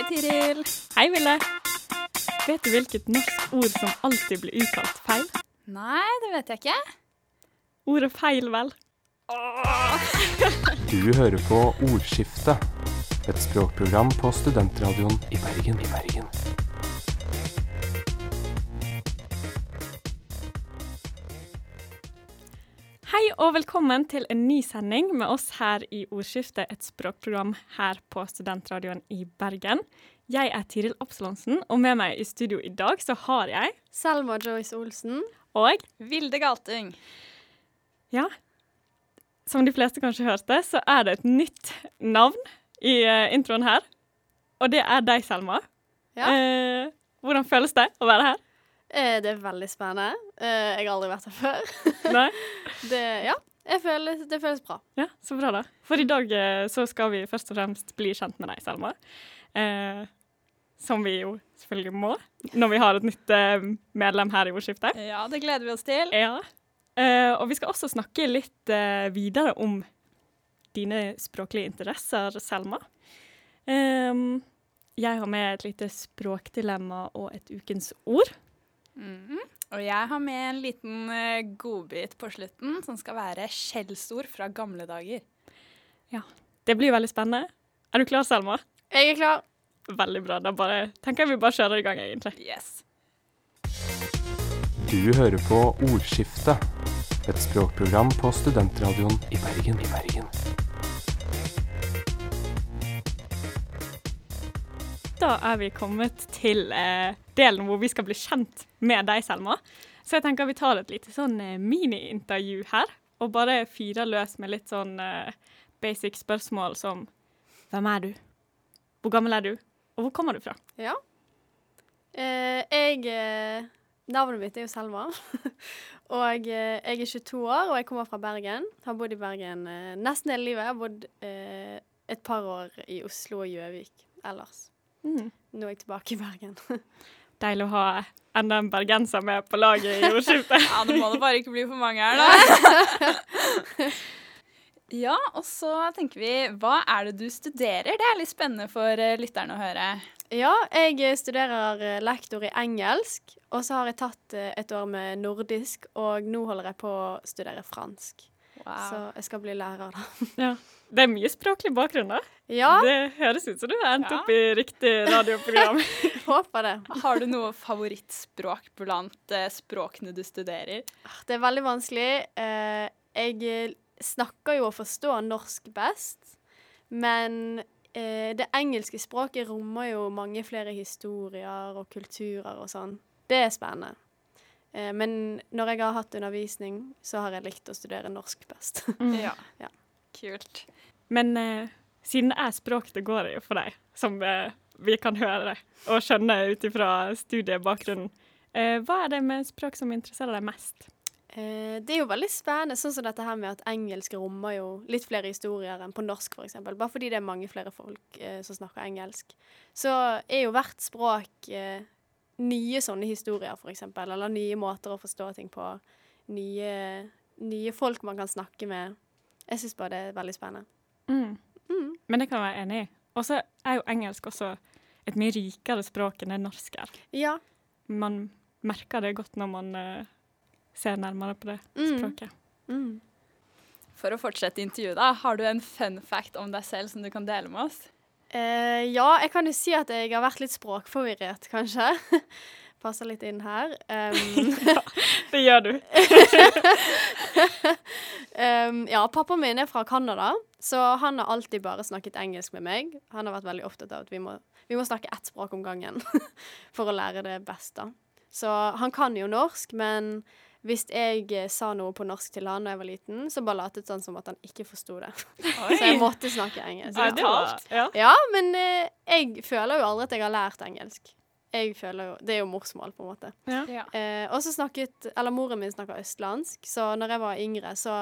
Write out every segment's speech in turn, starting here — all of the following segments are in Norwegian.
Hei, Tiril. Hei, Ville. Vet du hvilket norsk ord som alltid blir uttalt feil? Nei, det vet jeg ikke. Ordet feil, vel. Du hører på Ordskiftet, et språkprogram på studentradioen i Bergen. I Bergen. Hei og velkommen til en ny sending med oss her i Ordskiftet, et språkprogram her på studentradioen i Bergen. Jeg er Tiril Absalonsen, og med meg i studio i dag så har jeg Selma Joyce Olsen. Og Vilde Galtung. ja, som de fleste kanskje hørte, så er det et nytt navn i eh, introen her. Og det er deg, Selma. Ja. Eh, hvordan føles det å være her? Eh, det er veldig spennende. Eh, jeg har aldri vært her før. Nei? Det, ja, jeg føler, det føles bra. Ja, så bra da. For i dag eh, så skal vi først og fremst bli kjent med deg, Selma. Eh, som vi jo selvfølgelig må når vi har et nytt medlem her i ordskiftet. Ja, det gleder vi oss til. Ja. Eh, og vi skal også snakke litt eh, videre om dine språklige interesser, Selma. Ehm, jeg har med et lite språkdilemma og et ukens ord. Mhm. Og jeg har med en liten eh, godbit på slutten, som skal være skjellsord fra gamle dager. Ja. Det blir veldig spennende. Er du klar, Selma? Jeg er klar. Veldig bra. Da bare, tenker jeg vi bare kjører i gang, egentlig. Yes. Du hører på Ordskiftet, et språkprogram på studentradioen i Bergen. I Bergen. Da er vi kommet til eh, delen hvor vi skal bli kjent med deg, Selma. Så jeg tenker vi tar et lite sånn eh, mini-intervju her, og bare fyrer løs med litt sånn eh, basic spørsmål som Hvem er du? Hvor gammel er du? Og hvor kommer du fra? Ja. Eh, jeg eh, Navnet mitt er jo Selma. og eh, jeg er 22 år, og jeg kommer fra Bergen. Har bodd i Bergen nesten hele livet. Jeg har bodd et par år i Oslo og Gjøvik ellers. Mm. Nå er jeg tilbake i Bergen. Deilig å ha enda en bergenser med på laget i ordskiftet. Ja, nå må det bare ikke bli for mange her, da. ja, og så tenker vi Hva er det du studerer? Det er litt spennende for eh, lytterne å høre. Ja, jeg eh, studerer eh, lektor i engelsk, og så har jeg tatt et år med nordisk, og nå holder jeg på å studere fransk. Så jeg skal bli lærer, da. Ja. Det er mye språklig bakgrunn, da. Ja, Det høres ut som du har endt Ja. opp i riktig radioprogram. håper det. Har du noe favorittspråk blant eh, språkene du studerer? Det er veldig vanskelig. Eh, Jeg snakker jo og forstår norsk best, men eh, det engelske språket rommer jo mange flere historier og kulturer og sånn. Det er spennende. Eh, Men når jeg har hatt undervisning, så har jeg likt å studere norsk best. Ja. Ja. Kult. Men eh, siden det er språk det går i for deg, som eh, vi kan høre og skjønne ut ifra studiebakgrunnen, eh, hva er det med språk som interesserer deg mest? Eh, Det er jo veldig spennende, sånn som dette her med at engelsk rommer jo litt flere historier enn på norsk, f.eks. Bare fordi det er mange flere folk eh, som snakker engelsk. Så er jo hvert språk eh, nye sånne historier, f.eks. Eller nye måter å forstå ting på. Nye, nye folk man kan snakke med. Jeg syns bare det er veldig spennende. Mm. Mm. Men det kan jeg være enig i. Og så er jo engelsk også et mye rikere språk enn det norsk er. Ja. Man merker det godt når man uh, ser nærmere på det Mm. språket. Mm. For å fortsette intervjuet, da, har du en fun fact om deg selv som du kan dele med oss? Uh, ja, jeg kan jo si at jeg har vært litt språkforvirret, kanskje. Passer litt inn her. Um, Det gjør du. Um, ja, pappaen min er fra Canada, så han har alltid bare snakket engelsk med meg. Han har vært veldig opptatt av at vi må, vi må snakke ett språk om gangen for å lære det best, da. Så han kan jo norsk, men hvis jeg eh, sa noe på norsk til han da jeg var liten, så bare latet han som at han ikke forsto det. Så jeg måtte snakke engelsk. Ja, det var, ja. Ja, men eh, jeg føler jo aldri at jeg har lært engelsk. Jeg føler jo, Det er jo morsmål, på en måte. Ja. Ja. Eh, og så snakket Eller moren min snakker østlandsk, så når jeg var yngre, så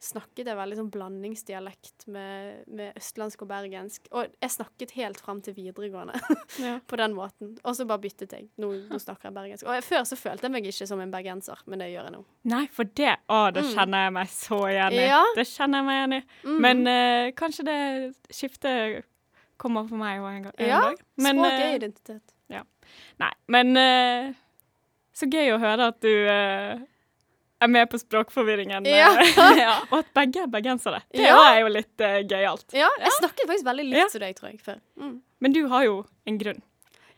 snakket jeg veldig sånn blandingsdialekt med, med østlandsk og bergensk. Og jeg snakket helt fram til videregående Ja. på den måten. Og så bare byttet jeg. Nå, nå snakker jeg bergensk. Og jeg, før så følte jeg meg ikke som en bergenser, men det gjør jeg nå. Nei, for det Å, det Mm. kjenner jeg meg så igjen i. Ja. Det kjenner jeg meg igjen i. Mm. Men uh, kanskje det skiftet kommer for meg òg en, gang- en Ja, dag. Men, Språk er eh, identitet. Nei, men uh, så gøy å høre at du er med på språkforvirringen. eh, Ja. og at begge er bergensere. Det Ja. er jo litt uh, gøyalt. Ja, jeg snakket faktisk veldig likt Ja. til deg, tror jeg, før. Mm. Men du har jo en grunn.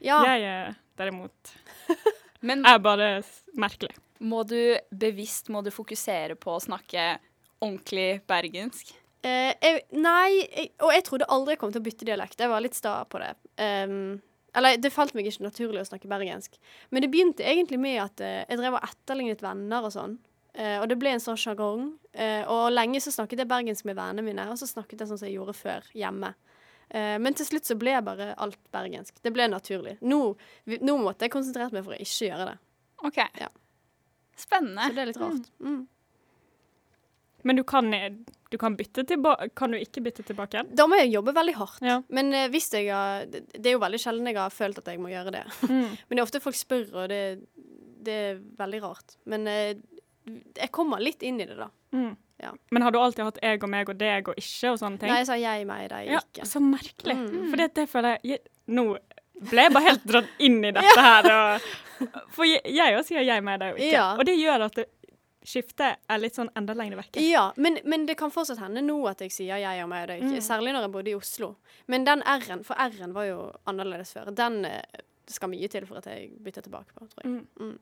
Ja. Jeg er derimot Men er bare merkelig. må du bevisst må du fokusere på å snakke ordentlig bergensk? Uh, jeg, nei, jeg, og jeg trodde aldri jeg kom til å bytte dialekt. Jeg var litt sta på det. Um, eller det falt meg ikke naturlig å snakke bergensk. Men det begynte egentlig med at uh, jeg drev og etterlignet venner og sånn. Eh, og det ble en sånn sjargong. Eh, og lenge så snakket jeg bergensk med vennene mine, og så snakket jeg sånn som jeg gjorde før, hjemme. Eh, men til slutt så ble bare alt bergensk. Det ble naturlig. Nå, vi- nå måtte jeg konsentrert meg for å ikke gjøre det. OK. Ja. Spennende. Så det er litt rart. Mm. Men du kan, du kan bytte tilbake Kan du ikke bytte tilbake igjen? Da må jeg jobbe veldig hardt. Ja. Men hvis jeg har det, er jo veldig sjelden jeg har følt at jeg må gjøre det. Mm. Men det er ofte folk spør, og det, det er veldig rart. Men jeg kommer litt inn i det, da. Mm. Ja. Men har du alltid hatt jeg og meg og deg og ikke og sånne ting? Nei, jeg sa jeg, meg, deg, ja, ikke. så merkelig. Mm. For det, føler jeg, Nå ble jeg bare helt dratt inn i dette her. Og, for jeg, òg sier jeg, meg, deg og ikke. Ja. Og det gjør at det, skiftet er litt sånn enda lenger vekk. Ja, men, men det kan fortsatt hende nå at jeg sier jeg og meg og deg, ikke. Mm. Særlig når jeg bodde i Oslo. Men den R-en, for R-en var jo annerledes før, den eh, det skal mye til for at jeg bytter tilbake på, tror jeg. Mm.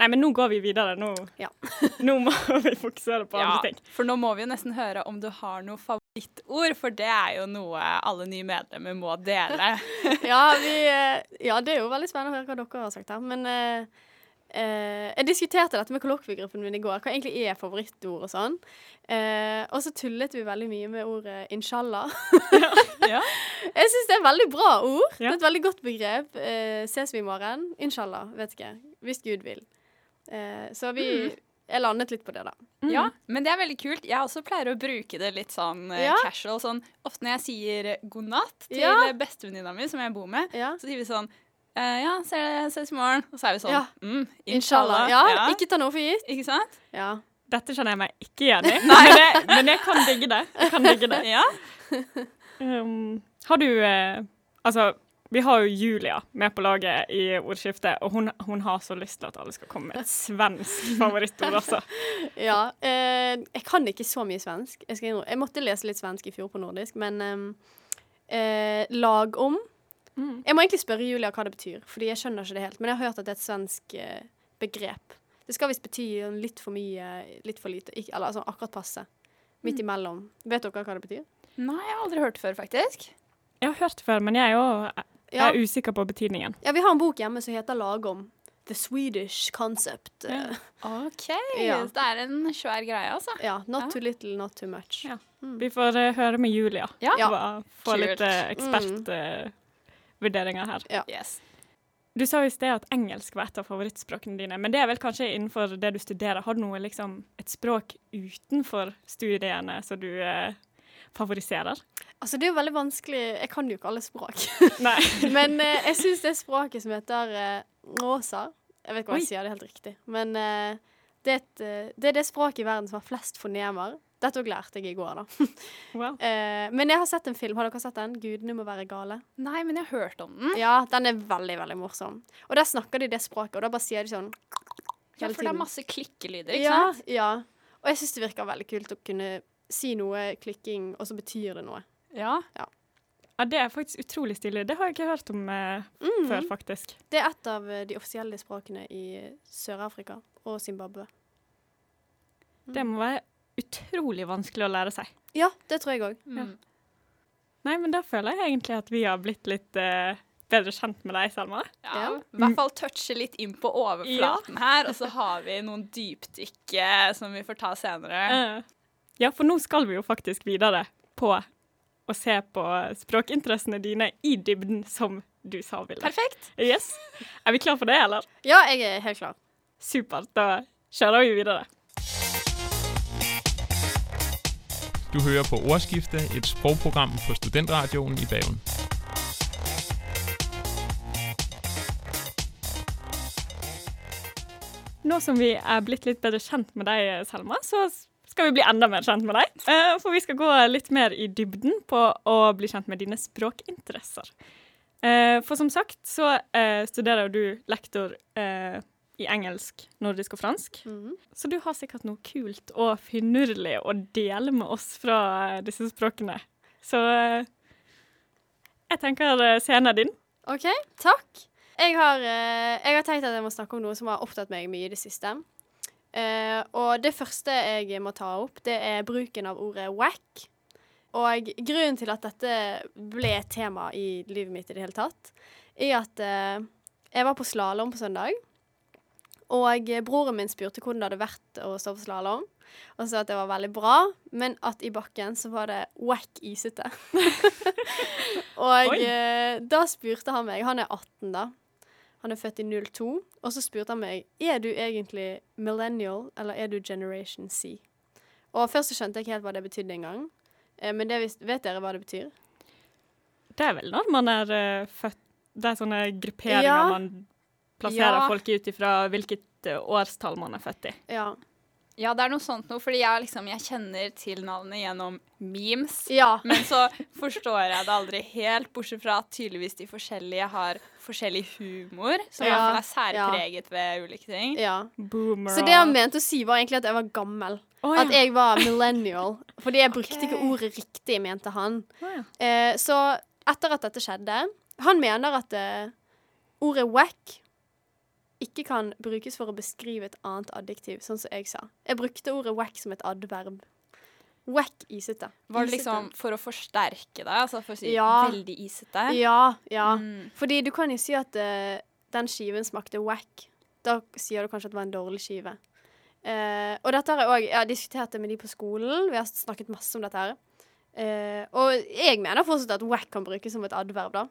Nei, men nå går vi videre. Nå, Ja. nå må vi fokusere på andre ting. for nå må vi jo nesten høre om du har noe favorittord, for det er jo noe alle nye medlemmer må dele. Ja, vi, eh, ja, det er jo veldig spennende å høre hva dere har sagt her. Men uh, uh, jeg diskuterte dette med kollokviegruppen min i går, hva egentlig er favorittord og sånn. Uh, og så tullet vi veldig mye med ordet inshallah. Ja. Jeg syns det er et veldig bra ord. Det er et veldig godt begrep. Ses vi i morgen? Inshallah. Vet ikke. Hvis Gud vil. Eh, så vi Jeg landet litt på det, da. Ja, men det er veldig kult. Jeg også pleier å bruke det litt sånn eh, Ja. casual. Sånn, ofte når jeg sier eh, god natt til Ja. bestevenninna mi, som jeg bor med, Ja. så sier vi sånn eh, Ja, ses i morgen. Og så er vi sånn Ja. mm, Inshallah. Ja, Ikke ta noe for gitt. Ikke sant? Ja. Dette kjenner jeg meg ikke igjen i, men, jeg, men jeg kan digge det. Jeg kan digge det. Ja. Um, har du eh, Altså, vi har jo Julia med på laget i ordskiftet, og hun, hun har så lyst til at alle skal komme med et svensk favorittord altså. Ja. Eh, jeg kan ikke så mye svensk. Jeg, skal jeg måtte lese litt svensk i fjor på nordisk, men eh, lag om Mm. Jeg må egentlig spørre Julia hva det betyr, fordi jeg skjønner ikke det helt. Men jeg har hørt at det er et svensk eh, begrep. Det skal visst bety litt for mye, litt for lite. Ikke, eller altså akkurat passe. Midt imellom. Vet dere hva det betyr? Nei, jeg har aldri hørt det før, faktisk. Jeg har hørt det før, men jeg er jo jeg er usikker på betydningen. ja, vi har en bok hjemme som heter Lagom. The Swedish Concept. Ja. Eh, OK. Ja. Det er en svær greie, altså. ja. Not Ja. too little, not too much. Ja. Mm. Vi får uh, høre med Julia. Ja. Ja. Få litt uh, ekspertvurderinger her. Yes. Du sa i sted at engelsk var et av favorittspråkene dine, men det er vel kanskje innenfor det du studerer. Har du noe liksom et språk utenfor studiene som du eh, favoriserer? Altså, det er jo veldig vanskelig Jeg kan jo ikke alle språk. Nei. Men eh, jeg syns det språket som heter uh, Rosa Jeg vet ikke hva Oi. jeg sier det er helt riktig, men eh, det, er et, eh, det er det språket i verden som har flest fonemer. Dette òg lærte jeg i går, da. Wow. Eh, men jeg har sett en film. Har dere sett den? 'Gudene må være gale'? Nei, men jeg har hørt om den. Ja, den er veldig, veldig morsom. Og der snakker de det språket, og da bare sier de sånn Ja, for det er masse klikkelyder, ikke ja, sant? Ja. Og jeg syns det virker veldig kult å kunne si noe klikking, og så betyr det noe. Ja. Ja, det er faktisk utrolig stilig. Det har jeg ikke hørt om eh, Mm. før, faktisk. Det er et av eh, de offisielle språkene i Sør-Afrika og Zimbabwe. Det må være utrolig vanskelig å lære seg. Ja, det tror jeg òg. Mm. Nei, men da føler jeg egentlig at vi har blitt litt eh, bedre kjent med deg, Selma. Ja, Ja. I hvert fall touche litt inn på overflaten her, og så har vi noen dypdykk eh, som vi får ta senere. Ja, for nå skal vi jo faktisk videre på å se på språkinteressene dine i dybden, som du sa, Vilde. Perfekt. Yes. Er vi klar for det, eller? Ja, jeg er helt klar. Supert. Da kjører vi videre. Du hører på Ordskifte, et språkprogram på Studentradioen i Bergen. Nå som vi er blitt litt bedre kjent med deg, Selma, så skal vi bli enda mer kjent med deg. Eh, for vi skal gå litt mer i dybden på å bli kjent med dine språkinteresser. Eh, for som sagt så eh, studerer du lektor i engelsk, nordisk og fransk. Mm. Så du har sikkert noe kult og finurlig å dele med oss fra disse språkene. Så jeg tenker scenen er din. OK, takk. Jeg har, jeg har tenkt at jeg må snakke om noe som har opptatt meg mye i det siste. Eh, og det første jeg må ta opp, det er bruken av ordet wack. Og grunnen til at dette ble et tema i livet mitt i det hele tatt, er at eh, jeg var på slalåm på søndag. Og broren min spurte hvordan det hadde vært å stå på slalåm. Og sa at det var veldig bra, men at i bakken så var det wack isete. og eh, da spurte han meg Han er 18, da. Han er født i 02. Og så spurte han meg er du egentlig millennial, eller er du generation C. Og først så skjønte jeg ikke helt hva det betydde engang. Eh, men vet dere hva det betyr? Det er vel når man er uh, født Det er sånne grupperinger Ja. man plasserer Ja. folk ut ifra hvilket eh, årstall man er født i. Ja. Ja, det er noe sånt noe, fordi jeg, liksom, jeg kjenner til navnet gjennom memes. ja. Men så forstår jeg det aldri helt, bortsett fra at tydeligvis de forskjellige har forskjellig humor, som Ja, er ja. særpreget ved ulike ting. ja. Boomer Så det han mente å si, var egentlig at jeg var gammel. Oh, ja. At jeg var millennial. Fordi jeg brukte okay. ikke ordet riktig, mente han. Oh, ja. Eh, så etter at dette skjedde Han mener at eh, ordet wack ikke kan brukes for å beskrive et annet adjektiv, sånn som jeg sa. Jeg brukte ordet wack som et adverb. Wack isete. Var det liksom for å forsterke det? Altså for å si Ja. veldig isete? Ja, ja. Mm. Fordi du kan jo si at uh, den skiven smakte wack. Da sier du kanskje at det var en dårlig skive. Uh, og dette har jeg òg Jeg diskutert det med de på skolen. Vi har snakket masse om dette her. Uh, og jeg mener fortsatt at wack kan brukes som et adverb, da.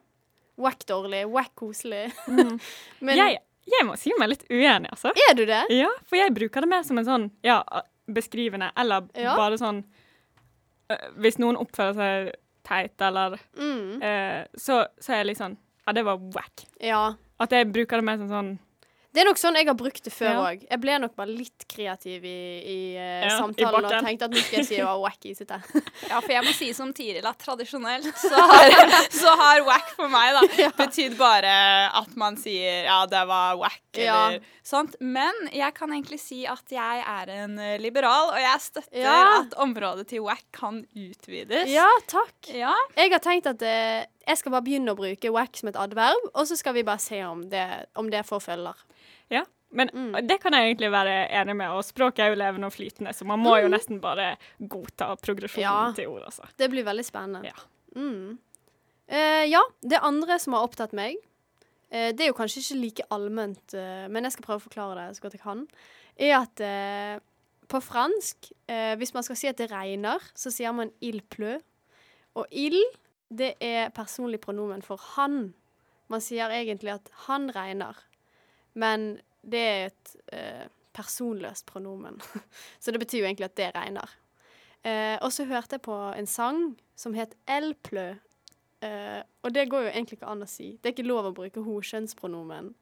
Wack dårlig, wack koselig. Mm. Men jeg, jeg må si meg litt uenig, altså. er du det? Ja, for jeg bruker det mer som en sånn ja, beskrivende, eller Ja. bare sånn øh, Hvis noen oppfører seg teit, eller Mm. øh, så, så er jeg litt sånn Ja, det var wack. Ja. At jeg bruker det mer som sånn Det er nok sånn jeg har brukt det før Ja. Jeg ble nok bare litt kreativ i, i ja, samtalen i og tenkte at nå skal jeg si oh, wack isete. Ja, for jeg må si som Tiril at tradisjonelt så har, så har wack for meg da betydd bare at man sier ja, det var wack Ja. eller sånt. Men jeg kan egentlig si at jeg er en eh, liberal, og jeg støtter Ja. at området til wack kan utvides. Ja, takk. Ja. Jeg har tenkt at det jeg skal bare begynne å bruke wack som et adverb, og så skal vi bare se om det, om det får følger. Ja. Men Mm. det kan jeg egentlig være enig med, og språket er jo levende og flytende, så man må jo Mm. nesten bare godta progresjonen Ja. til ord, altså. Det blir veldig spennende. Ja. Mm. Eh, ja, det andre som har opptatt meg, eh, det er jo kanskje ikke like allment, eh, men jeg skal prøve å forklare det så godt jeg kan, er at eh, på fransk, eh, hvis man skal si at det regner, så sier man il pleu. Og il, det er personlig pronomen for han. Man sier egentlig at han regner, men det er et eh, personløst pronomen. så det betyr jo egentlig at det regner. Eh, og så hørte jeg på en sang som het El plø. Eh, og det går jo egentlig ikke an å si. Det er ikke lov å bruke ho-kjønnspronomen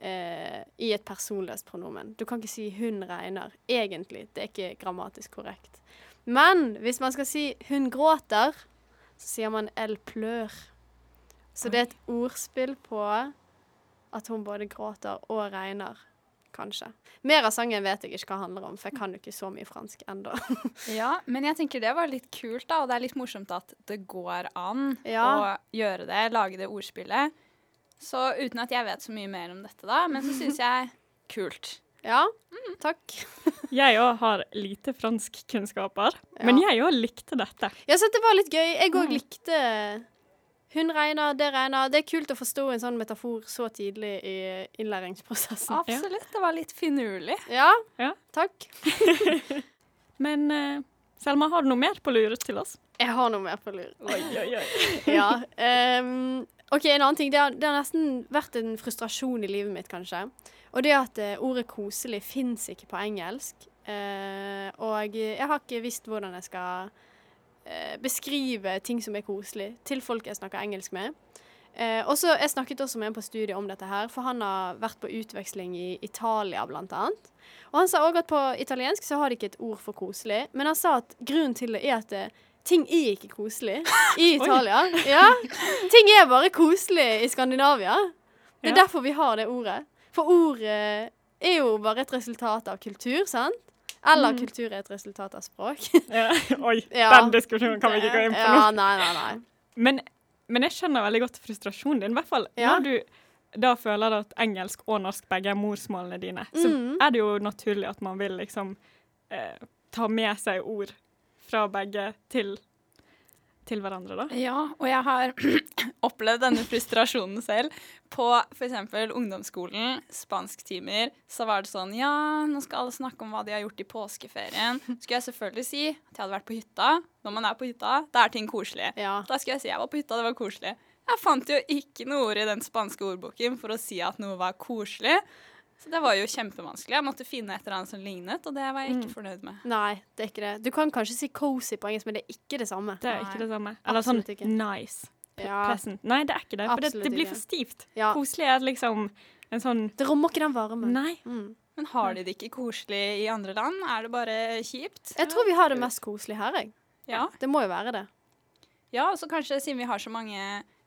eh, i et personløst pronomen. Du kan ikke si 'hun regner'. Egentlig. Det er ikke grammatisk korrekt. Men hvis man skal si 'hun gråter', så sier man 'el plør'. Så det er et ordspill på at hun både gråter og regner. Kanskje. Mer av sangen vet jeg ikke hva handler om, for jeg kan jo ikke så mye fransk ennå. ja, men jeg tenker det var litt kult, da, og det er litt morsomt at det går an Ja. å gjøre det, lage det ordspillet. Så uten at jeg vet så mye mer om dette, da, men så syns jeg kult. Ja, takk. Jeg òg har lite franskkunnskaper, Ja. men jeg òg likte dette. Jeg synes det var litt gøy. Jeg òg Mm. likte Hun regner, det regner. Det er kult å forstå en sånn metafor så tidlig i innlæringsprosessen. Absolutt. Det var litt finurlig. Ja, Ja. takk. Men eh, Selma, har du noe mer på lur til oss? Jeg har noe mer på lur. Oi, oi, oi. ja. Um, OK, en annen ting. Det har, det har nesten vært en frustrasjon i livet mitt, kanskje. Og det at eh, ordet 'koselig' fins ikke på engelsk. Uh, og jeg har ikke visst hvordan jeg skal beskrive ting som er koselig, til folk jeg snakker engelsk med. Eh, også, Jeg snakket også med en på studiet om dette her, for han har vært på utveksling i Italia, annet. Og han sa òg at på italiensk så har de ikke et ord for koselig, men han sa at grunnen til det er at det, ting er ikke koselig i Italia. ja. Ting er bare koselig i Skandinavia. Det er Ja. derfor vi har det ordet. For ordet er jo bare et resultat av kultur, sant? Eller Mm. kultur er et resultat av språk. Ja. Oi, Ja. den diskusjonen kan vi ikke gå inn på nå. Ja, nei, nei, nei. Men, men jeg skjønner veldig godt frustrasjonen din. I hvert fall Ja. når du da føler at engelsk og norsk begge er morsmålene dine, så Mhm. er det jo naturlig at man vil liksom eh, ta med seg ord fra begge til, til hverandre, da. Ja, og jeg har opplevd denne frustrasjonen selv. På f.eks. ungdomsskolen, spansktimer, så var det sånn Ja, nå skal alle snakke om hva de har gjort i påskeferien. Skulle jeg selvfølgelig si at jeg hadde vært på hytta. Når man er på hytta, da er ting koselig. Ja. Da skulle jeg si jeg var på hytta, det var koselig. Jeg fant jo ikke noe ord i den spanske ordboken for å si at noe var koselig. Så det var jo kjempevanskelig. Jeg måtte finne et eller annet som lignet, og det var jeg ikke fornøyd med. Nei, det er ikke det. Du kan kanskje si cozy på engelsk, men det er ikke det samme. Det er Nei. ikke det samme. Eller sånn ikke. nice. Ja. Pleasant. Nei, det er ikke det. For det, det blir for stivt. Ja. Koselig er liksom en sånn Det rommer ikke den varmen. Nei. Mm. Men har de det ikke koselig i andre land? Er det bare kjipt? Jeg tror vi har det mest koselig her, jeg. Ja. Det må jo være det. Ja, og så kanskje siden vi har så mange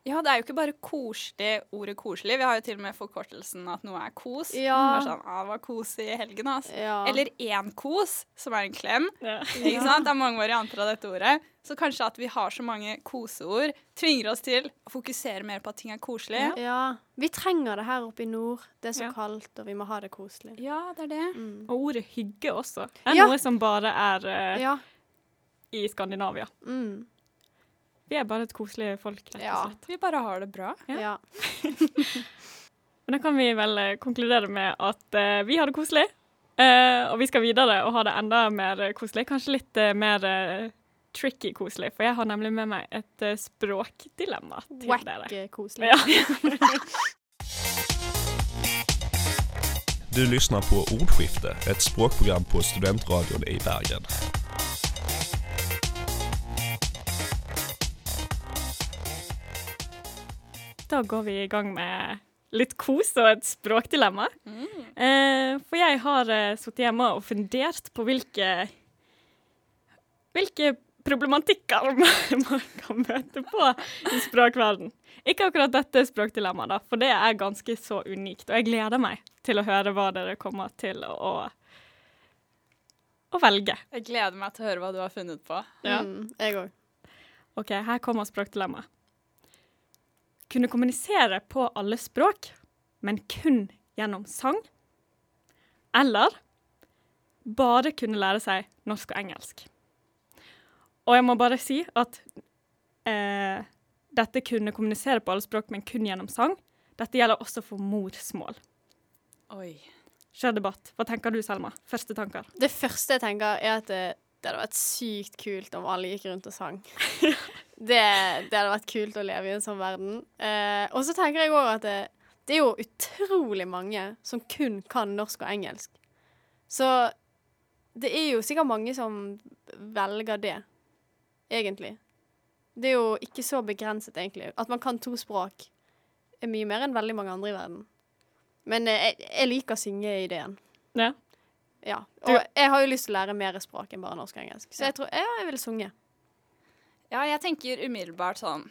Ja, det er jo ikke bare koselig, ordet koselig. Vi har jo til og med forkortelsen at noe er kos. Ja. Bare sånn, ah, det var kos i helgen, altså. Ja. Eller én kos, som er en klem. Ja. Ikke sant? Det er mange varianter av dette ordet. Så kanskje at vi har så mange koseord, tvinger oss til å fokusere mer på at ting er koselig. ja. Vi trenger det her oppe i nord. Det er så Ja. kaldt, og vi må ha det koselig. Ja, det er det. Mm. Og ordet hygge også Det er Ja. noe som bare er uh, Ja. i Skandinavia. Mm. Vi er bare et koselig folk, rett og slett. Ja. Vi bare har det bra. Ja. ja. Men da kan vi vel eh, konkludere med at uh, vi har det koselig. uh, og vi skal videre og ha det enda mer koselig. Kanskje litt uh, mer tricky koselig, for jeg har nemlig med meg et språkdilemma til dere. Wack eh, koselig. Ja. Du lyssnar på Ordskifte, et språkprogram på Studentradion i Bergen. Da går vi i gang med litt kos og et språkdilemma. Eh, for jeg har uh, sittet hjemme og fundert på hvilke hvilke problematikker man man kan møte på i språkverden. Ikke akkurat dette språkdilemmaet, da, for det er ganske så unikt. Og jeg gleder meg til å høre hva dere kommer til å, å velge. Jeg gleder meg til å høre hva du har funnet på. Ja. Mm, jeg òg. OK, her kommer språkdilemmaet. Kunne kommunisere på alle språk, men kun gjennom sang. Eller bare kunne lære seg norsk og engelsk. Og jeg må bare si at eh, dette kunne kommunisere på alle språk, men kun gjennom sang. Dette gjelder også for morsmål. Oi. Kjør debatt. Hva tenker du, Selma? Første tanker. Det første jeg tenker, er at det, hadde vært sykt kult om alle gikk rundt og sang. det, det hadde vært kult å leve i en sånn verden. Eh, og så tenker jeg òg at det, det er jo utrolig mange som kun kan norsk og engelsk. Så det er jo sikkert mange som velger det, egentlig. Det er jo ikke så begrenset, egentlig. At man kan to språk, er mye mer enn veldig mange andre i verden. Men eh, jeg, jeg liker syngeideen. Ja. Ja. Og jeg har jo lyst til å lære mer språk enn bare norsk og engelsk. Så jeg tror ja, jeg vil sunge. Ja, jeg tenker umiddelbart sånn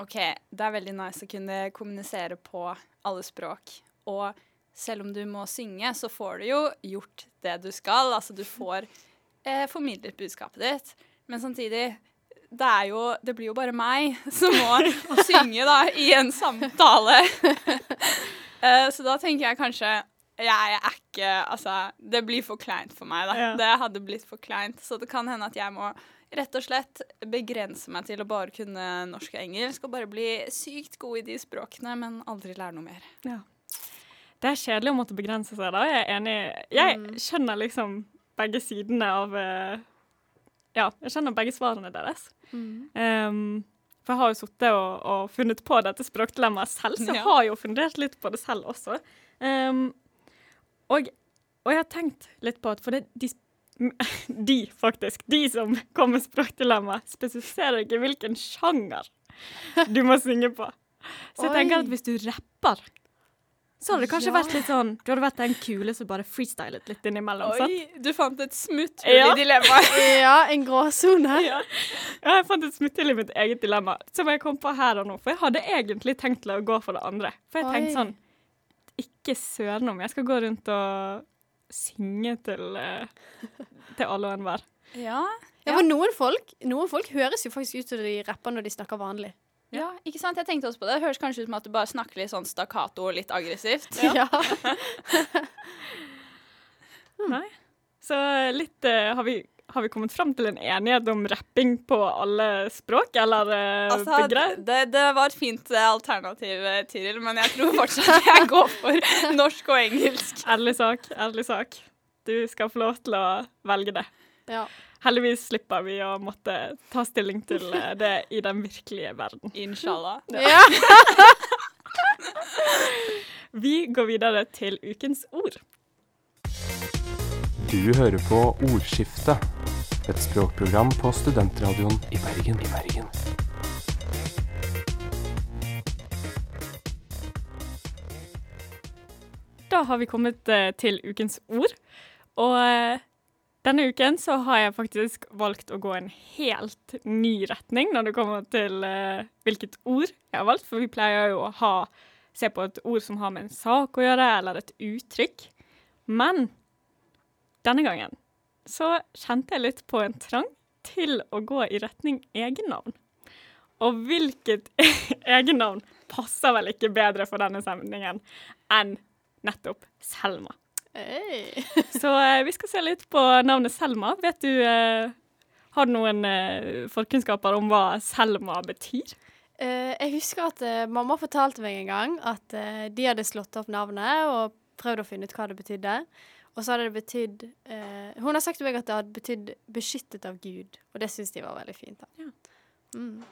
OK, det er veldig nice å kunne kommunisere på alle språk. Og selv om du må synge, så får du jo gjort det du skal. Altså, du får eh, formidlet budskapet ditt. Men samtidig det, er jo, det blir jo bare meg som må synge da, i en samtale. Eh, så da tenker jeg kanskje jeg er ikke Altså, det blir for kleint for meg, da. Ja. Det hadde blitt for kleint. Så det kan hende at jeg må rett og slett begrense meg til å bare kunne norsk og engelsk, og bare bli sykt god i de språkene, men aldri lære noe mer. Ja. Det er kjedelig å måtte begrense seg, da. Jeg er enig. Jeg Mm. skjønner liksom begge sidene av eh, Ja, jeg skjønner begge svarene deres. Um, for jeg har jo sittet og, og funnet på dette språkdilemmaet selv, så jeg Ja. har jo fundert litt på det selv også. Um, og, og jeg har tenkt litt på at For det, de, de, faktisk, de som kom med språkdilemma, spesifiserer ikke hvilken sjanger du må synge på. Så jeg tenker at hvis du rapper, så hadde det kanskje Ja. vært litt sånn Du hadde vært den kule som bare freestylet litt innimellom. sant? Oi, du fant et smutthull Ja. i dilemmaet. Ja, en gråsone. Ja. ja, jeg fant et smutthull i mitt eget dilemma som jeg kom på her og nå. For jeg hadde egentlig tenkt å gå for det andre. For jeg tenkte sånn Ikke søren om jeg skal gå rundt og synge til, eh, til alle og enhver. Ja. Ja, for noen folk, noen folk høres jo faktisk ut som de rapper når de snakker vanlig. ja, ikke sant? Jeg tenkte også på det. Det høres kanskje ut som at du bare snakker litt sånn stakkato og litt aggressivt. Ja. Nei. Så litt uh, har, vi, har vi kommet fram til en enighet om rapping på alle språk, eller altså, Altså, det, det var et fint eh, alternativ, eh, Tiril, men jeg tror fortsatt jeg går for norsk og engelsk. Ærlig sak, ærlig sak. Du skal få lov til å velge det. ja. Heldigvis slipper vi å måtte ta stilling til eh, det i den virkelige verden. Inshallah. ja. Vi går videre til ukens ord. Du hører på Ordskiftet, et språkprogram på studentradioen i Bergen. I Bergen. Da har vi kommet eh, til ukens ord. Og eh, denne uken så har jeg faktisk valgt å gå en helt ny retning når det kommer til eh, hvilket ord jeg har valgt, for vi pleier jo å ha, se på et ord som har med en sak å gjøre, eller et uttrykk. Men denne gangen så kjente jeg litt på en trang til å gå i retning egennavn. Og hvilket egennavn passer vel ikke bedre for denne sendingen enn nettopp Selma. Hey. Så eh, vi skal se litt på navnet Selma. Vet du eh, Har du noen eh, forkunnskaper om hva Selma betyr? Eh, jeg husker at eh, mamma fortalte meg en gang at eh, de hadde slått opp navnet og prøvd å finne ut hva det betydde. Og så hadde det betydd eh, Hun har sagt til meg at det hadde betydd 'beskyttet av Gud', og det syns de var veldig fint. da. Ja. Mm.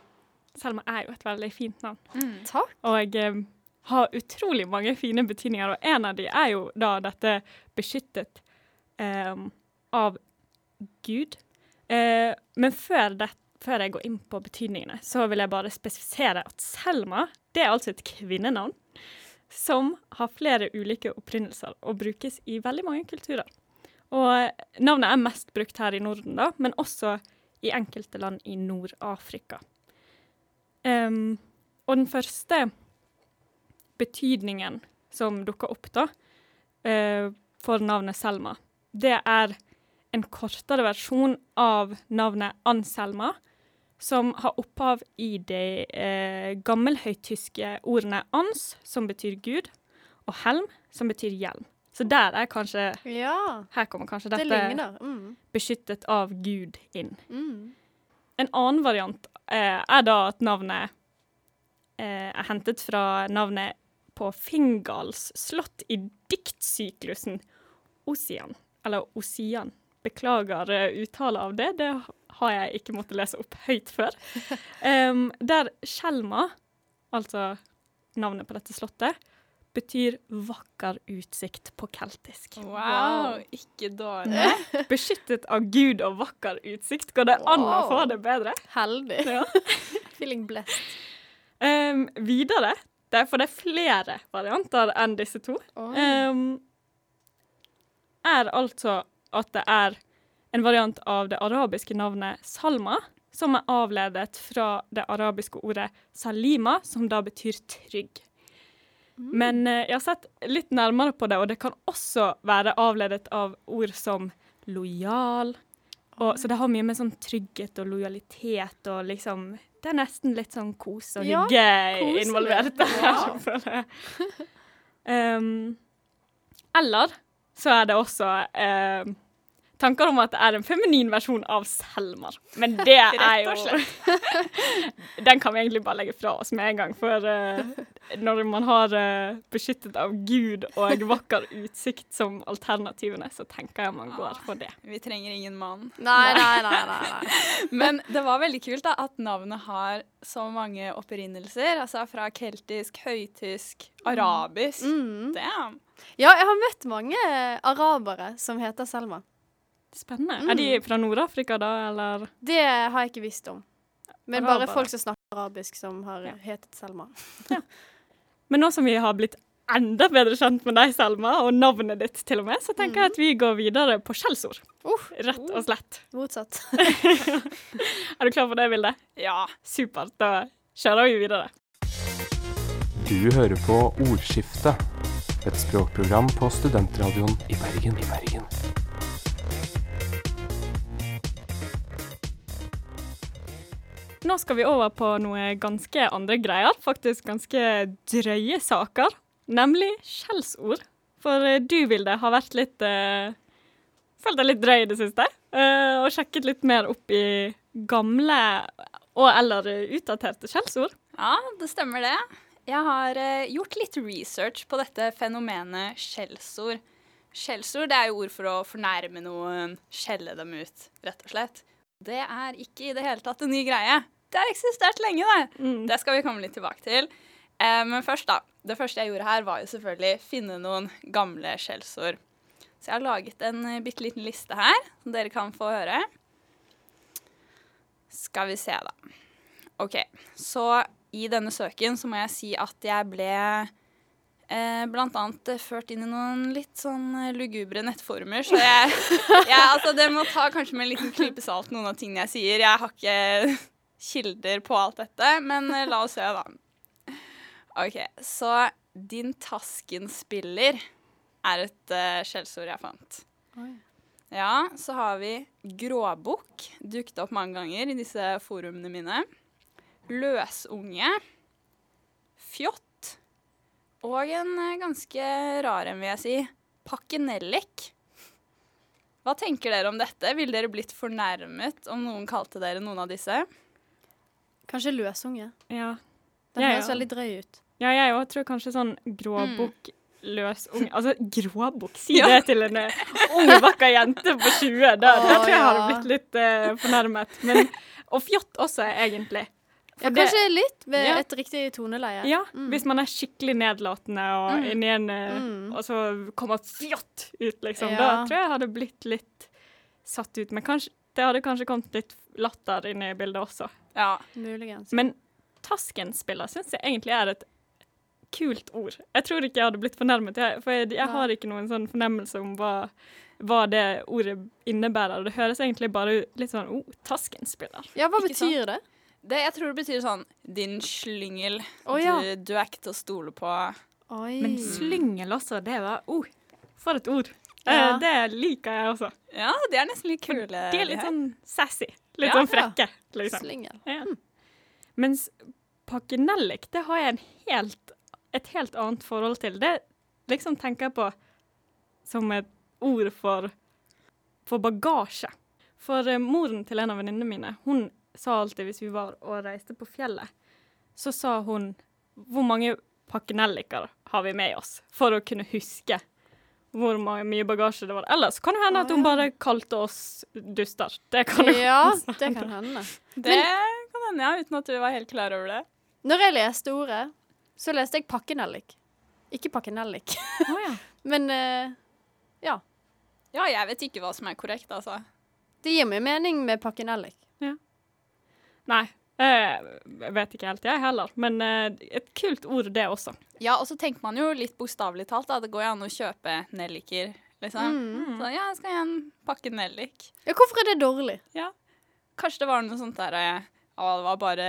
Selma er jo et veldig fint navn. Takk. Og eh, har utrolig mange fine betydninger, og en av de er jo da dette beskyttet eh, av Gud. Eh, men før, det, før jeg går inn på betydningene, så vil jeg bare spesifisere at Selma det er altså et kvinnenavn som har flere ulike opprinnelser og brukes i veldig mange kulturer. Og navnet er mest brukt her i Norden, da, men også i enkelte land i Nord-Afrika. Um, og den første betydningen som dukker opp da, uh, for navnet Selma, det er en kortere versjon av navnet Anselma, som har opphav i de eh, gammelhøytyske ordene ans, som betyr Gud, og helm, som betyr hjelm. Så der er kanskje Ja, Her kommer kanskje dette det Mm. beskyttet av Gud inn. Mm. En annen variant eh, er da at navnet eh, er hentet fra navnet på Fingals slott i diktsyklusen Ossian, eller Ossian. Beklager eh, uttale av det, det har jeg ikke måttet lese opp høyt før. Um, der Skjelma, altså navnet på dette slottet, betyr vakker utsikt på keltisk. Wow, ikke dårlig. Beskyttet av Gud og vakker utsikt. Går det an å få det bedre? Heldig. Ja. Feeling blessed. Um, videre, det er, for det er flere varianter enn disse to, oh. um, er altså at det er en variant av det arabiske navnet Salma, som er avledet fra det arabiske ordet salima, som da betyr trygg. Men eh, jeg har sett litt nærmere på det, og det kan også være avledet av ord som lojal. Og, så det har mye med sånn trygghet og lojalitet og liksom Det er nesten litt sånn kos og hygge ja, involvert der. Ja. Um, eller så er det også um, tanker om at det er en feminin versjon av Selmar, Men det er jo Den kan vi egentlig bare legge fra oss med en gang. For uh, når man har uh, beskyttet av Gud og vakker utsikt som alternativene, så tenker jeg man går for det. Vi trenger ingen mann. Nei, nei, nei. nei, nei. Men det var veldig kult da, at navnet har så mange opprinnelser. Altså fra keltisk, høytysk, arabisk. Mm. Damn. Ja, jeg har møtt mange arabere som heter Selma. Spennende. Er de fra Nord-Afrika da, eller? Det har jeg ikke visst om. Men bare Arabere. folk som snakker arabisk som har Ja. hetet Selma. Men nå som vi har blitt enda bedre kjent med deg, Selma, og navnet ditt til og med, så tenker jeg at vi går videre på skjellsord. Uh, Rett og slett. motsatt. Er du klar for det, Vilde? Ja. Supert. Da kjører vi videre. Du hører på Ordskifte, et språkprogram på studentradioen i Bergen. I Bergen. Nå skal vi over på noe ganske andre greier. Faktisk ganske drøye saker. Nemlig skjellsord. For eh, du, Vilde, har vært litt uh, Følt deg litt drøy i det siste. Uh, og sjekket litt mer opp i gamle og eller utdaterte skjellsord. Ja, det stemmer det. Jeg har uh, gjort litt research på dette fenomenet skjellsord. Skjellsord er jo ord for å fornærme noen, skjelle dem ut, rett og slett. Det er ikke i det hele tatt en ny greie. Det har eksistert lenge, det. Mm. Det skal vi komme litt tilbake til. Eh, men først, da. Det første jeg gjorde her, var jo selvfølgelig finne noen gamle skjellsord. Så jeg har laget en uh, bitte liten liste her, som dere kan få høre. Skal vi se, da. OK. Så i denne søken så må jeg si at jeg ble eh, blant annet eh, ført inn i noen litt sånn eh, lugubre nettformer. Så jeg, jeg Altså, det må ta kanskje med en liten klype salt noen av tingene jeg sier. Jeg har ikke kilder på alt dette, men eh, la oss se, da. OK, så din Tasken-spiller er et uh, skjellsord jeg fant. Oi. Ja, så har vi gråbukk. Dukket opp mange ganger i disse forumene mine. Løsunge. Fjott. Og en eh, ganske rar en, vil jeg si. Pakkenellik. Hva tenker dere om dette? Ville dere blitt fornærmet om noen kalte dere noen av disse? Kanskje løsunge. Ja. Den Ja, høres ja. veldig drøy ut. Ja, jeg òg tror kanskje sånn gråbukk, løsunge Altså, gråbukk, si Ja. det til en eh, ung, vakker jente på 20. Da, da tror jeg jeg hadde blitt litt uh, fornærmet. Men, og fjott også, egentlig. Ja, kanskje det- litt ved Ja. et riktig toneleie. Ja, Mm. hvis man er skikkelig nedlatende og Mm. en eh, Mm. Og så kommer fjott ut, liksom. Ja. Da tror jeg jeg hadde blitt litt satt ut. Men kanskje, det hadde kanskje kommet litt latter inn i bildet også. Ja. Muligens. Men Tasken-spiller syns jeg egentlig er et kult ord. Jeg tror ikke jeg hadde blitt fornærmet, jeg, for jeg, jeg har ikke noen sånn fornemmelse om hva, hva det ordet innebærer. Det høres egentlig bare litt sånn oh, Tasken-spiller. ja, hva Ikke betyr betyr det? Det, jeg tror det betyr sånn din slyngel. Oh, ja. du, du er ikke til å stole på. Oi. Men slyngel også, det var oh, For et ord. Ja. Eh, det liker jeg også. Ja, de er nesten litt kule. De er litt sånn sassy. Litt Ja, sånn frekke, liksom. Slingel. Ja. Mens pakkenellik, det har jeg en helt, et helt annet forhold til. Det liksom tenker jeg på som et ord for, for bagasje. For eh, moren til en av venninnene mine, hun sa alltid hvis vi var og reiste på fjellet, så sa hun hvor mange pakkenelliker har vi med oss for å kunne huske hvor mye bagasje det var. Ellers kan det hende at hun bare kalte oss duster. Det kan jo Ja, det kan hende. Det kan hende, ja, uten at vi var helt klar over det. Når jeg leste ordet, så leste jeg pakkenellik. Ikke pakkenellik. Ja. Men uh, ja. Ja, jeg vet ikke hva som er korrekt, altså. Det gir meg mening med pakkenellik. Ja. Nei, jeg vet ikke helt jeg heller, men eh, et kult ord det også. Ja, og så tenker man jo litt bokstavelig talt, da. Det går jo an å kjøpe nelliker, liksom. Mm. Så ja, jeg skal ha en pakke nellik. Ja, hvorfor er det dårlig? Ja. Kanskje det var noe sånt der eh, Ja, det var bare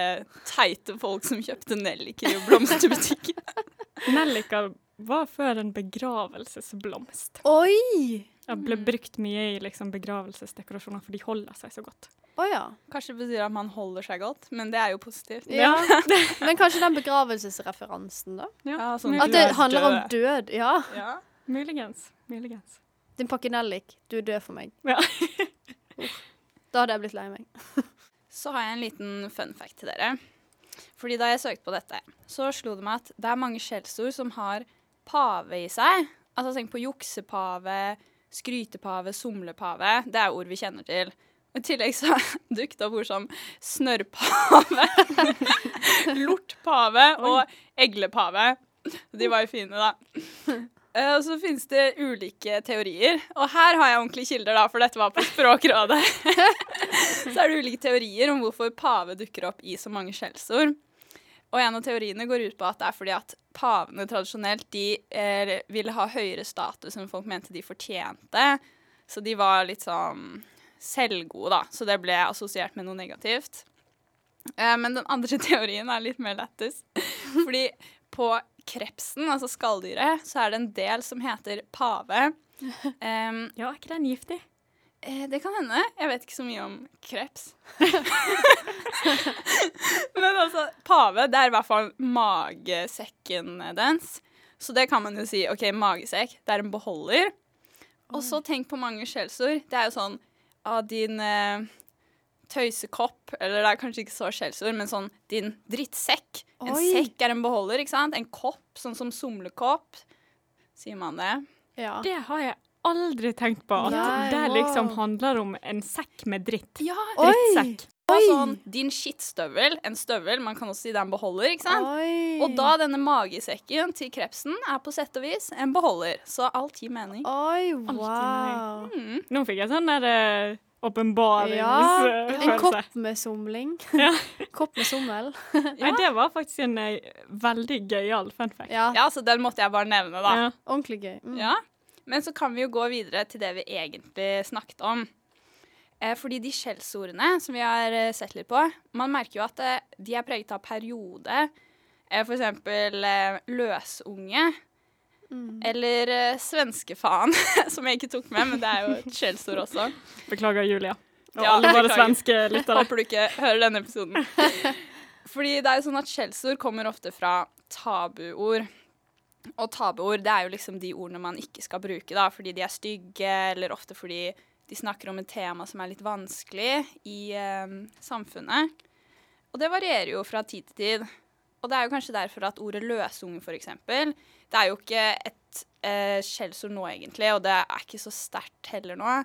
teite folk som kjøpte nelliker i blomsterbutikken. Nelliker var før en begravelsesblomst. Oi! Det ble brukt mye i liksom, begravelsesdekorasjoner, for de holder seg så godt. Oh, ja. Kanskje det betyr at man holder seg godt, men det er jo positivt. ja. Men kanskje den begravelsesreferansen, da? Ja, sånn At det er handler om død. død. Ja. Ja. Muligens. Muligens. Din pakkenellik, du er død for meg. Ja. Da hadde jeg blitt lei meg. Så har jeg en liten fun fact til dere. Fordi da jeg søkte på dette, så slo det meg at det er mange skjellsord som har pave i seg. Altså tenk på juksepave, skrytepave, somlepave. Det er ord vi kjenner til. I tillegg så dukket det opp ord som snørrpave, lortpave og eglepave. De var jo fine, da. Eh, Og så finnes det ulike teorier. Og her har jeg ordentlige kilder, da, for dette var på Språkrådet. så er det ulike teorier om hvorfor pave dukker opp i så mange skjellsord. Og en av teoriene går ut på at det er fordi at pavene tradisjonelt de er, ville ha høyere status enn folk mente de fortjente. Så de var litt sånn selvgode, da. Så det ble assosiert med noe negativt. Eh, men den andre teorien er litt mer lættis. Fordi på krepsen, altså skalldyret, så er det en del som heter pave. Um, Ja, er ikke den giftig? Eh, det kan hende. Jeg vet ikke så mye om kreps. Men altså, pave, det er i hvert fall magesekken dens. Så det kan man jo si. OK, magesekk, det er en beholder. Og så tenk på mange skjellsord. Det er jo sånn av din eh, tøysekopp, eller det er kanskje ikke så skjellsord, men sånn din drittsekk. En Oi. sekk er en beholder, ikke sant? En kopp, sånn som somlekopp. Sier man det? Ja. Det har jeg aldri tenkt på. At Nei, det liksom wow. handler om en sekk med dritt. Ja, Drittsekk. Sånn din skittstøvel, en støvel, man kan også si det er en beholder, ikke sant? Oi. Og da denne magesekken til krepsen er på sett og vis en beholder. Så alt gir mening. Oi, wow. Mm. Nå fikk jeg sånn der eh, åpenbarings... Ja, En kopp med somling. Ja. kopp med sommel. Nei, det var faktisk en eh, veldig gøyal fun fact. Ja, Ja, så den måtte jeg bare nevne, da. Ja. ordentlig gøy. Mm. Ja. Men så kan vi jo gå videre til det vi egentlig snakket om. Eh, fordi de skjellsordene som vi har eh, sett litt på, man merker jo at eh, de er preget av periode. F.eks. for eksempel løsunge. Mm. Eller svenskefaen, som jeg ikke tok med, men det er jo et skjellsord også. Beklager, Julia. Og Ja, alle våre svenske lyttere. Håper du ikke hører denne episoden. Fordi det er jo sånn at skjellsord kommer ofte fra tabuord. Og tabuord det er jo liksom de ordene man ikke skal bruke, da, fordi de er stygge, eller ofte fordi de snakker om et tema som er litt vanskelig i eh, samfunnet. Og det varierer jo fra tid til tid. Og det er jo kanskje derfor at ordet løsunge, eksempel, det er jo ikke et eh, nå, egentlig, og det er ikke så sterkt heller nå.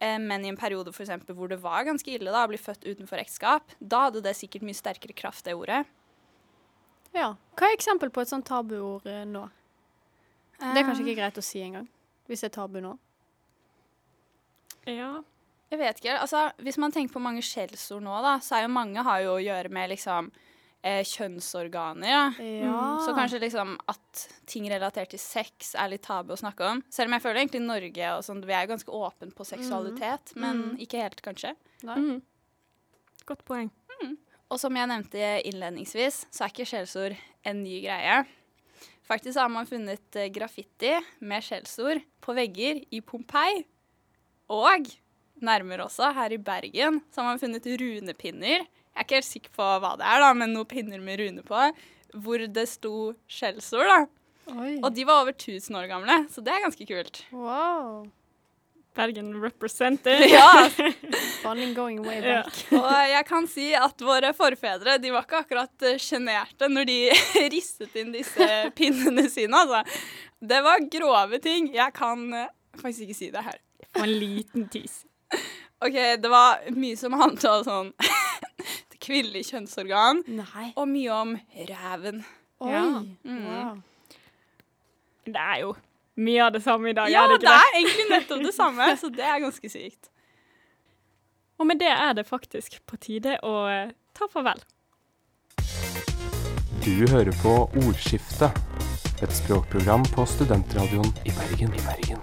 Eh, men i en periode for eksempel, hvor det var ganske ille da, å bli født utenfor ekteskap, da hadde det sikkert mye sterkere kraft, det ordet. Ja. Hva er eksempel på et sånt tabuord eh, nå? Det er kanskje ikke greit å si engang, hvis det er tabu nå. Ja. Jeg vet ikke. Altså, hvis man tenker på mange skjellsord nå, da, så er jo mange har jo å gjøre med liksom eh, kjønnsorganer. Ja. Ja. Så kanskje liksom at ting relatert til sex er litt tabu å snakke om. Selv om jeg føler egentlig Norge og sånn, vi er ganske åpne på seksualitet, men Mm. ikke helt, kanskje. Nei. Mm. Godt poeng. Og som jeg nevnte innledningsvis, så er ikke skjellsord en ny greie. Faktisk har man funnet eh, graffiti med skjellsord på vegger i Pompeii. Og nærmere også, her i Bergen, så har man funnet runepinner. Jeg er ikke helt sikker på hva det er, da, men noen pinner med rune på. Hvor det sto skjellsord, da. Oi. Og de var over 1000 år gamle, så det er ganske kult. Wow. Bergen represented. Ja, Funny going way Ja. Og jeg kan si at våre forfedre de var ikke akkurat eh, sjenerte når de ristet inn disse pinnene sine. Altså. Det var grove ting. Jeg kan eh, faktisk ikke si det her. Og en liten tis. OK, det var mye som handla om sånn det kvinnelige kjønnsorgan, Nei. og mye om ræven. Oi. Ja. Mm. Wow. Det er jo mye av det samme i dag, Ja, er det det ikke det? er egentlig nettopp det samme, så det er ganske sykt. Og med det er det faktisk på tide å eh, ta farvel. Du hører på Ordskiftet, et språkprogram på studentradioen i Bergen. I Bergen.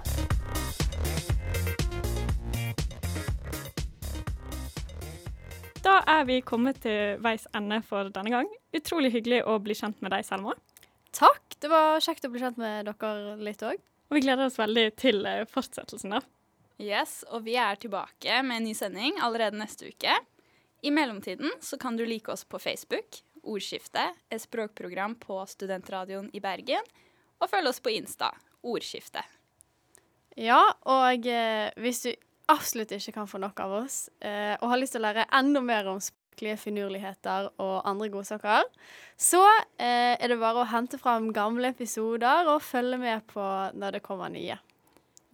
Da er vi kommet til veis ende for denne gang. Utrolig hyggelig å bli kjent med deg, Selma. Takk. Det var kjekt å bli kjent med dere litt òg. Og vi gleder oss veldig til eh, fortsettelsen, da. Yes, og vi er tilbake med en ny sending allerede neste uke. I mellomtiden så kan du like oss på Facebook, Ordskiftet, et språkprogram på Studentradioen i Bergen, og følge oss på Insta, Ordskiftet. Ja, og eh, hvis du absolutt ikke kan få nok av oss, eh, og har lyst til å lære enda mer om språklige finurligheter og andre godsaker, så eh, er det bare å hente fram gamle episoder og følge med på når det kommer nye.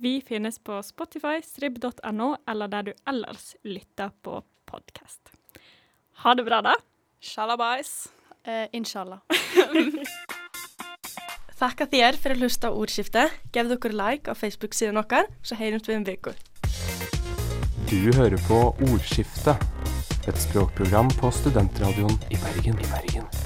Vi finnes på Spotify, strib.no, eller der du ellers lytter på podkast. Ha det bra, da. Shalabais! Eh, inshallah. Takk at dere for å hlusta á ordskiftet. Gefðu dere like på Facebook-siden vår, så heyrjumst vi um viku. Du hører på Ordskiftet, et språkprogram på Studentradioen i Bergen. I Bergen.